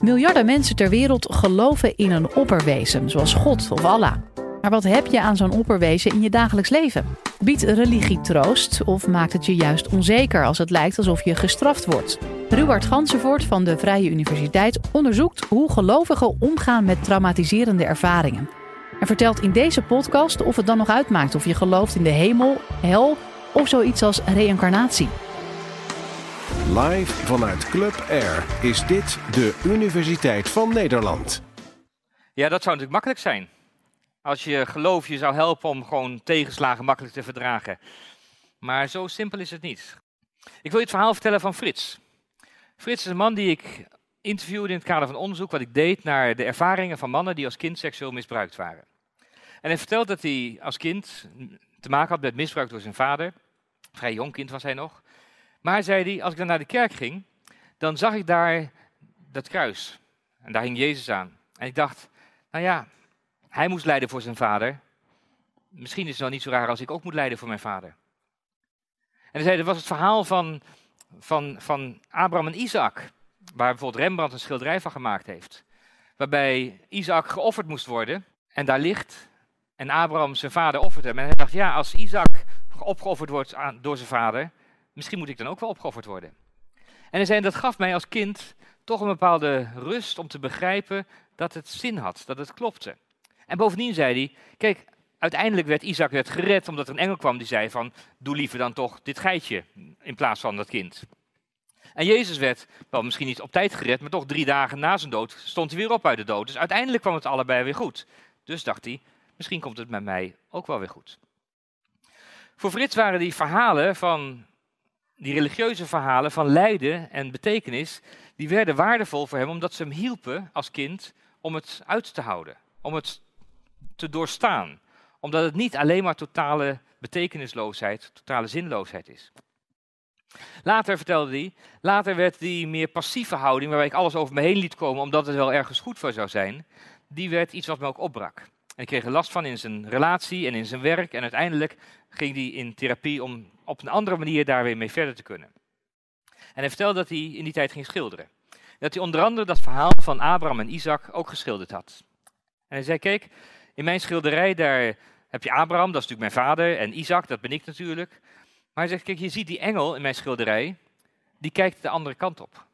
Miljarden mensen ter wereld geloven in een opperwezen, zoals God of Allah. Maar wat heb je aan zo'n opperwezen in je dagelijks leven? Biedt religie troost of maakt het je juist onzeker als het lijkt alsof je gestraft wordt? Ruward Gansenvoort van de Vrije Universiteit onderzoekt hoe gelovigen omgaan met traumatiserende ervaringen. En vertelt in deze podcast of het dan nog uitmaakt of je gelooft in de hemel, hel of zoiets als reïncarnatie. Live vanuit Club Air is dit de Universiteit van Nederland. Ja, dat zou natuurlijk makkelijk zijn. Als je geloof je zou helpen om gewoon tegenslagen makkelijk te verdragen. Maar zo simpel is het niet. Ik wil je het verhaal vertellen van Frits. Frits is een man die ik interviewde in het kader van onderzoek wat ik deed naar de ervaringen van mannen die als kind seksueel misbruikt waren. En hij vertelt dat hij als kind te maken had met misbruik door zijn vader. Vrij jong kind was hij nog. Maar zei hij, als ik dan naar de kerk ging, dan zag ik daar dat kruis. En daar hing Jezus aan. En ik dacht, nou ja, hij moest lijden voor zijn vader. Misschien is het nou niet zo raar als ik ook moet lijden voor mijn vader. En hij zei, dat was het verhaal van, van, van Abraham en Isaac. Waar bijvoorbeeld Rembrandt een schilderij van gemaakt heeft. Waarbij Isaac geofferd moest worden. En daar ligt. En Abraham zijn vader offert hem. En hij dacht, ja, als Isaac opgeofferd wordt aan, door zijn vader, misschien moet ik dan ook wel opgeofferd worden. En hij zei, dat gaf mij als kind toch een bepaalde rust om te begrijpen dat het zin had, dat het klopte. En bovendien zei hij, kijk, uiteindelijk werd Isaac werd gered omdat er een engel kwam die zei van, doe liever dan toch dit geitje in plaats van dat kind. En Jezus werd, wel misschien niet op tijd gered, maar toch drie dagen na zijn dood stond hij weer op uit de dood. Dus uiteindelijk kwam het allebei weer goed. Dus dacht hij, misschien komt het met mij ook wel weer goed. Voor Frits waren die verhalen van, die religieuze verhalen van lijden en betekenis, die werden waardevol voor hem omdat ze hem hielpen als kind om het uit te houden, om het te doorstaan. Omdat het niet alleen maar totale betekenisloosheid, totale zinloosheid is. Later vertelde hij, later werd die meer passieve houding, waarbij ik alles over me heen liet komen omdat het wel ergens goed voor zou zijn, die werd iets wat me ook opbrak. En ik kreeg er last van in zijn relatie en in zijn werk en uiteindelijk ging hij in therapie om op een andere manier daar weer mee verder te kunnen. En hij vertelde dat hij in die tijd ging schilderen. Dat hij onder andere dat verhaal van Abraham en Isaac ook geschilderd had. En hij zei, kijk, in mijn schilderij daar heb je Abraham, dat is natuurlijk mijn vader, en Isaac, dat ben ik natuurlijk. Maar hij zegt, kijk, je ziet die engel in mijn schilderij, die kijkt de andere kant op.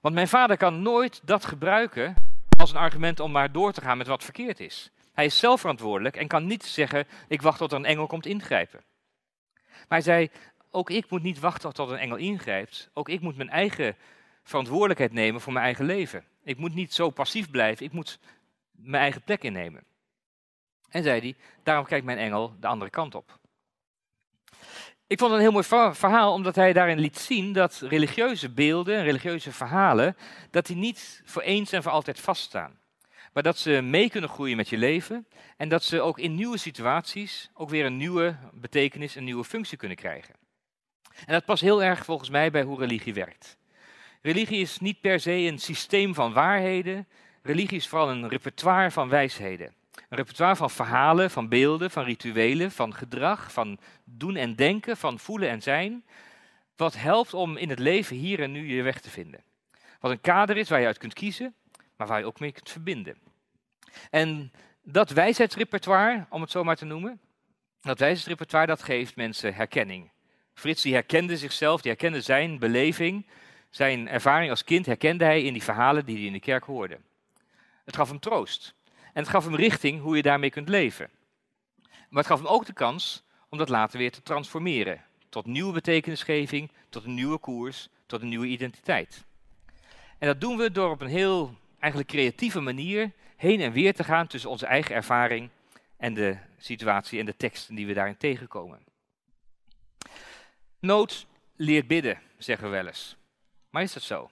Want mijn vader kan nooit dat gebruiken als een argument om maar door te gaan met wat verkeerd is. Hij is zelf verantwoordelijk en kan niet zeggen, ik wacht tot er een engel komt ingrijpen. Maar hij zei, ook ik moet niet wachten tot een engel ingrijpt. Ook ik moet mijn eigen verantwoordelijkheid nemen voor mijn eigen leven. Ik moet niet zo passief blijven, ik moet mijn eigen plek innemen. En zei hij, daarom kijkt mijn engel de andere kant op. Ik vond het een heel mooi verhaal, omdat hij daarin liet zien dat religieuze beelden, religieuze verhalen, dat die niet voor eens en voor altijd vaststaan. Maar dat ze mee kunnen groeien met je leven en dat ze ook in nieuwe situaties ook weer een nieuwe betekenis, een nieuwe functie kunnen krijgen. En dat past heel erg volgens mij bij hoe religie werkt. Religie is niet per se een systeem van waarheden, religie is vooral een repertoire van wijsheden. Een repertoire van verhalen, van beelden, van rituelen, van gedrag, van doen en denken, van voelen en zijn. Wat helpt om in het leven hier en nu je weg te vinden. Wat een kader is waar je uit kunt kiezen, maar waar je ook mee kunt verbinden. En dat wijsheidsrepertoire, om het zo maar te noemen, dat wijsheidsrepertoire dat geeft mensen herkenning. Frits die herkende zichzelf, die herkende zijn beleving, zijn ervaring als kind herkende hij in die verhalen die hij in de kerk hoorde. Het gaf hem troost. En het gaf hem richting hoe je daarmee kunt leven. Maar het gaf hem ook de kans om dat later weer te transformeren. Tot nieuwe betekenisgeving, tot een nieuwe koers, tot een nieuwe identiteit. En dat doen we door op een heel eigenlijk creatieve manier heen en weer te gaan tussen onze eigen ervaring en de situatie en de teksten die we daarin tegenkomen. Nood leert bidden, zeggen we wel eens. Maar is dat zo?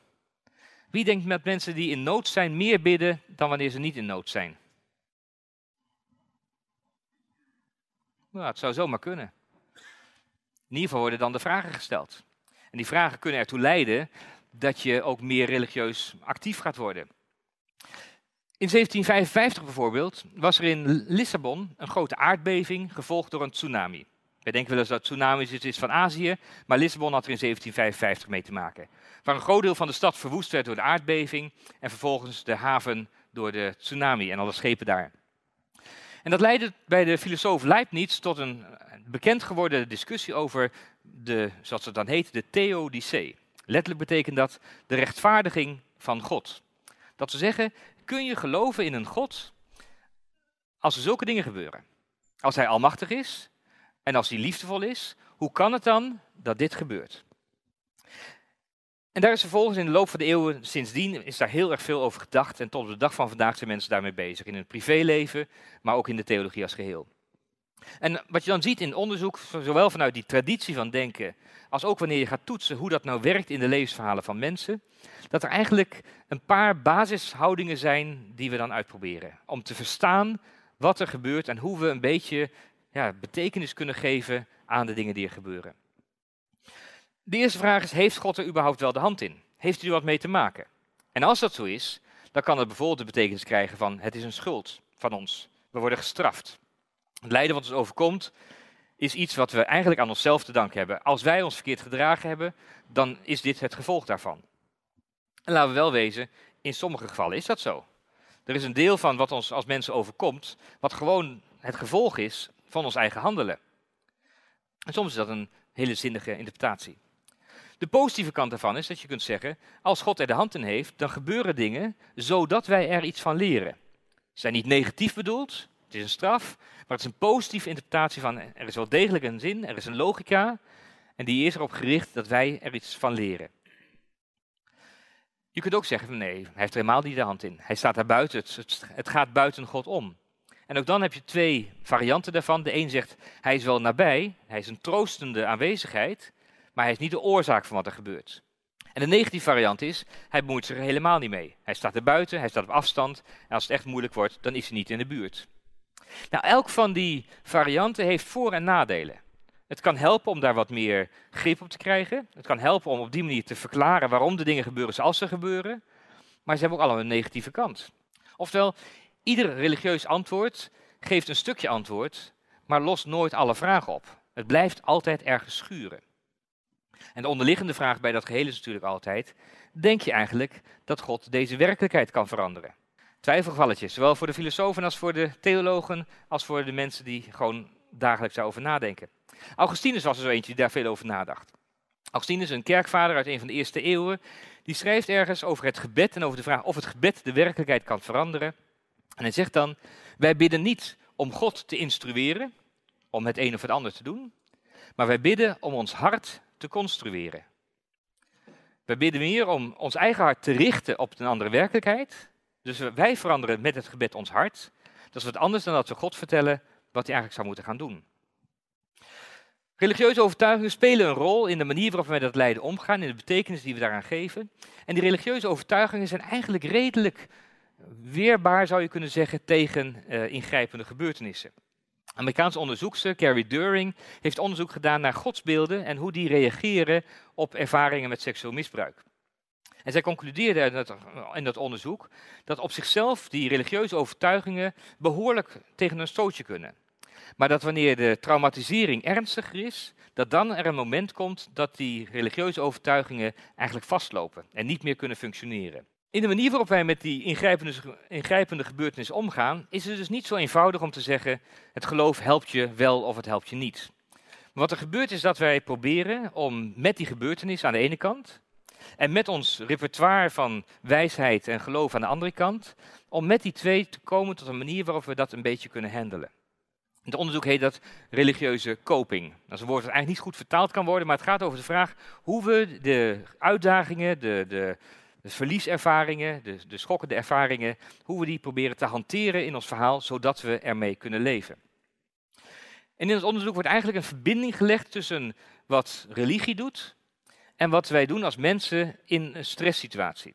Wie denkt met mensen die in nood zijn meer bidden dan wanneer ze niet in nood zijn? Nou, het zou zomaar kunnen. In ieder geval worden dan de vragen gesteld. En die vragen kunnen ertoe leiden dat je ook meer religieus actief gaat worden. In 1755 bijvoorbeeld was er in Lissabon een grote aardbeving gevolgd door een tsunami. Wij denken wel eens dat tsunamis iets is van Azië, maar Lissabon had er in 1755 mee te maken. Waar een groot deel van de stad verwoest werd door de aardbeving en vervolgens de haven door de tsunami en alle schepen daar. En dat leidde bij de filosoof Leibniz tot een bekend geworden discussie over de, zoals het dan heet, de theodicee. Letterlijk betekent dat de rechtvaardiging van God. Dat ze zeggen, kun je geloven in een God als er zulke dingen gebeuren? Als hij almachtig is en als hij liefdevol is, hoe kan het dan dat dit gebeurt? En daar is vervolgens in de loop van de eeuwen sindsdien is daar heel erg veel over gedacht. En tot op de dag van vandaag zijn mensen daarmee bezig. In het privéleven, maar ook in de theologie als geheel. En wat je dan ziet in onderzoek, zowel vanuit die traditie van denken, als ook wanneer je gaat toetsen hoe dat nou werkt in de levensverhalen van mensen, dat er eigenlijk een paar basishoudingen zijn die we dan uitproberen. Om te verstaan wat er gebeurt en hoe we een beetje ja, betekenis kunnen geven aan de dingen die er gebeuren. De eerste vraag is, heeft God er überhaupt wel de hand in? Heeft hij er wat mee te maken? En als dat zo is, dan kan het bijvoorbeeld de betekenis krijgen van het is een schuld van ons. We worden gestraft. Lijden wat ons overkomt is iets wat we eigenlijk aan onszelf te danken hebben. Als wij ons verkeerd gedragen hebben, dan is dit het gevolg daarvan. En laten we wel wezen, in sommige gevallen is dat zo. Er is een deel van wat ons als mensen overkomt, wat gewoon het gevolg is van ons eigen handelen. En soms is dat een hele zinnige interpretatie. De positieve kant daarvan is dat je kunt zeggen, als God er de hand in heeft, dan gebeuren dingen zodat wij er iets van leren. Ze zijn niet negatief bedoeld, het is een straf, maar het is een positieve interpretatie van er is wel degelijk een zin, er is een logica en die is erop gericht dat wij er iets van leren. Je kunt ook zeggen, nee, hij heeft er helemaal niet de hand in. Hij staat daar buiten, het, gaat buiten God om. En ook dan heb je twee varianten daarvan. De een zegt, hij is wel nabij, hij is een troostende aanwezigheid, maar hij is niet de oorzaak van wat er gebeurt. En de negatieve variant is, hij bemoeit zich er helemaal niet mee. Hij staat er buiten, hij staat op afstand, en als het echt moeilijk wordt, dan is hij niet in de buurt. Nou, elk van die varianten heeft voor- en nadelen. Het kan helpen om daar wat meer grip op te krijgen. Het kan helpen om op die manier te verklaren waarom de dingen gebeuren zoals ze gebeuren. Maar ze hebben ook allemaal een negatieve kant. Oftewel, ieder religieus antwoord geeft een stukje antwoord, maar lost nooit alle vragen op. Het blijft altijd ergens schuren. En de onderliggende vraag bij dat geheel is natuurlijk altijd: denk je eigenlijk dat God deze werkelijkheid kan veranderen? Twijfelgevalletjes, zowel voor de filosofen als voor de theologen, als voor de mensen die gewoon dagelijks daarover nadenken. Augustinus was er zo eentje die daar veel over nadacht. Augustinus, een kerkvader uit een van de eerste eeuwen, die schrijft ergens over het gebed en over de vraag of het gebed de werkelijkheid kan veranderen. En hij zegt dan, wij bidden niet om God te instrueren, om het een of het ander te doen, maar wij bidden om ons hart te construeren. Wij bidden meer om ons eigen hart te richten op een andere werkelijkheid. Dus wij veranderen met het gebed ons hart. Dat is wat anders dan dat we God vertellen wat hij eigenlijk zou moeten gaan doen. Religieuze overtuigingen spelen een rol in de manier waarop wij met dat lijden omgaan, in de betekenis die we daaraan geven. En die religieuze overtuigingen zijn eigenlijk redelijk weerbaar, zou je kunnen zeggen, tegen uh, ingrijpende gebeurtenissen. Amerikaanse onderzoekster Carrie During heeft onderzoek gedaan naar godsbeelden en hoe die reageren op ervaringen met seksueel misbruik. En zij concludeerde in dat, in dat onderzoek dat op zichzelf die religieuze overtuigingen behoorlijk tegen een stootje kunnen. Maar dat wanneer de traumatisering ernstiger is, dat dan er een moment komt dat die religieuze overtuigingen eigenlijk vastlopen en niet meer kunnen functioneren. In de manier waarop wij met die ingrijpende, ingrijpende gebeurtenissen omgaan, is het dus niet zo eenvoudig om te zeggen: het geloof helpt je wel of het helpt je niet. Wat er gebeurt is dat wij proberen om met die gebeurtenis aan de ene kant en met ons repertoire van wijsheid en geloof aan de andere kant, om met die twee te komen tot een manier waarop we dat een beetje kunnen handelen. Het onderzoek heet dat religieuze coping. Dat is een woord dat eigenlijk niet goed vertaald kan worden, maar het gaat over de vraag hoe we de uitdagingen, de, de, de verlieservaringen, de, de schokkende ervaringen, hoe we die proberen te hanteren in ons verhaal, zodat we ermee kunnen leven. En in het onderzoek wordt eigenlijk een verbinding gelegd tussen wat religie doet en wat wij doen als mensen in een stresssituatie.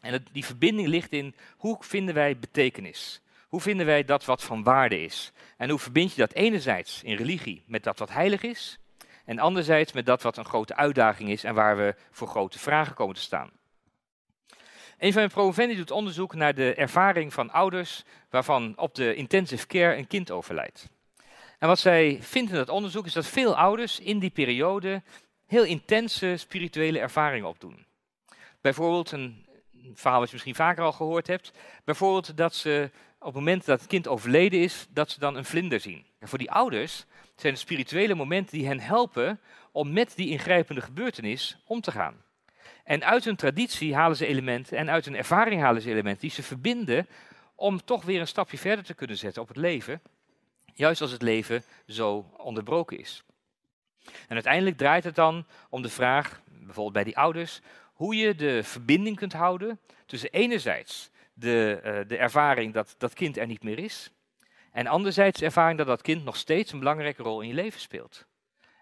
En die verbinding ligt in hoe vinden wij betekenis? Hoe vinden wij dat wat van waarde is? En hoe verbind je dat enerzijds in religie met dat wat heilig is, en anderzijds met dat wat een grote uitdaging is en waar we voor grote vragen komen te staan? Een van mijn promovendi doet onderzoek naar de ervaring van ouders waarvan op de intensive care een kind overlijdt. En wat zij vindt in dat onderzoek is dat veel ouders in die periode heel intense spirituele ervaringen opdoen. Bijvoorbeeld, een verhaal wat je misschien vaker al gehoord hebt, bijvoorbeeld dat ze op het moment dat het kind overleden is, dat ze dan een vlinder zien. En voor die ouders zijn het spirituele momenten die hen helpen om met die ingrijpende gebeurtenis om te gaan. En uit hun traditie halen ze elementen en uit hun ervaring halen ze elementen die ze verbinden om toch weer een stapje verder te kunnen zetten op het leven, juist als het leven zo onderbroken is. En uiteindelijk draait het dan om de vraag, bijvoorbeeld bij die ouders, hoe je de verbinding kunt houden tussen enerzijds de, uh, de ervaring dat dat kind er niet meer is, en anderzijds de ervaring dat dat kind nog steeds een belangrijke rol in je leven speelt.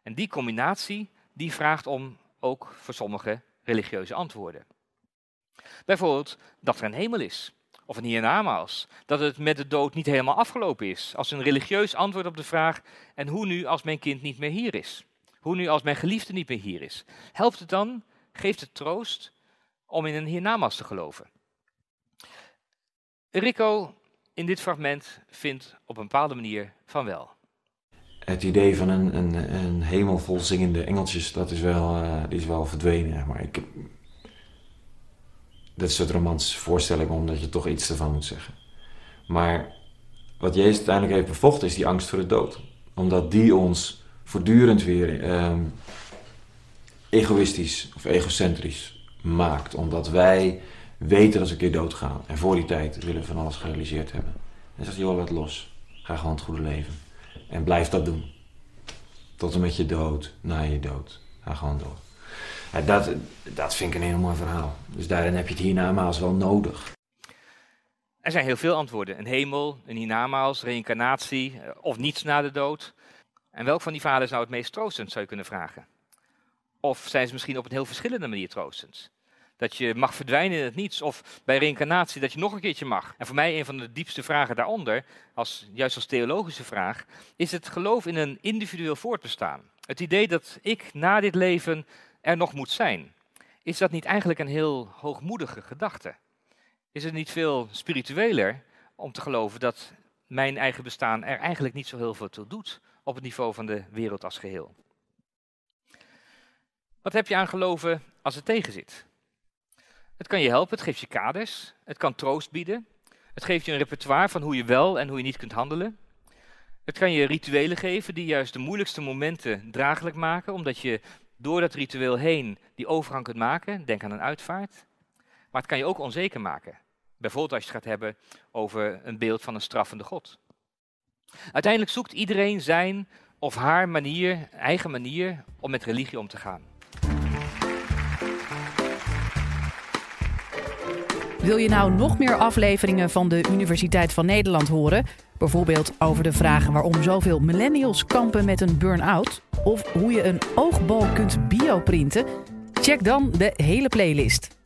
En die combinatie, die vraagt om ook voor sommigen religieuze antwoorden. Bijvoorbeeld dat er een hemel is, of een hiernamaals. Dat het met de dood niet helemaal afgelopen is. Als een religieus antwoord op de vraag, en hoe nu als mijn kind niet meer hier is? Hoe nu als mijn geliefde niet meer hier is? Helpt het dan, geeft het troost om in een hiernamaals te geloven? Rico in dit fragment vindt op een bepaalde manier van wel. Het idee van een, een, een hemel vol zingende engeltjes, dat is wel, uh, is wel verdwenen. Maar ik, dat is een soort romantische voorstelling, omdat je toch iets ervan moet zeggen. Maar wat Jezus uiteindelijk heeft bevochten, is die angst voor de dood. Omdat die ons voortdurend weer um, egoïstisch of egocentrisch maakt. Omdat wij weten dat ze een keer doodgaan. En voor die tijd willen we van alles gerealiseerd hebben. En zegt, joh, laat los. Ga gewoon het goede leven. En blijf dat doen. Tot en met je dood, na je dood. Ga gewoon door. Dat, dat vind ik een heel mooi verhaal. Dus daarin heb je het hiernamaals wel nodig. Er zijn heel veel antwoorden. Een hemel, een hiernamaals, reïncarnatie eh, of niets na de dood. En welk van die is nou het meest troostend, zou je kunnen vragen? Of zijn ze misschien op een heel verschillende manier troostend? Dat je mag verdwijnen in het niets. Of bij reïncarnatie dat je nog een keertje mag. En voor mij een van de diepste vragen daaronder, als, juist als theologische vraag, is het geloof in een individueel voortbestaan. Het idee dat ik na dit leven er nog moet zijn. Is dat niet eigenlijk een heel hoogmoedige gedachte? Is het niet veel spiritueler om te geloven dat mijn eigen bestaan er eigenlijk niet zo heel veel toe doet op het niveau van de wereld als geheel? Wat heb je aan geloven als het tegenzit? Het kan je helpen, het geeft je kaders, het kan troost bieden, het geeft je een repertoire van hoe je wel en hoe je niet kunt handelen. Het kan je rituelen geven die juist de moeilijkste momenten draaglijk maken, omdat je door dat ritueel heen die overgang kunt maken. Denk aan een uitvaart. Maar het kan je ook onzeker maken. Bijvoorbeeld als je het gaat hebben over een beeld van een straffende God. Uiteindelijk zoekt iedereen zijn of haar manier, eigen manier om met religie om te gaan. Wil je nou nog meer afleveringen van de Universiteit van Nederland horen? Bijvoorbeeld over de vragen waarom zoveel millennials kampen met een burn-out? Of hoe je een oogbal kunt bioprinten? Check dan de hele playlist.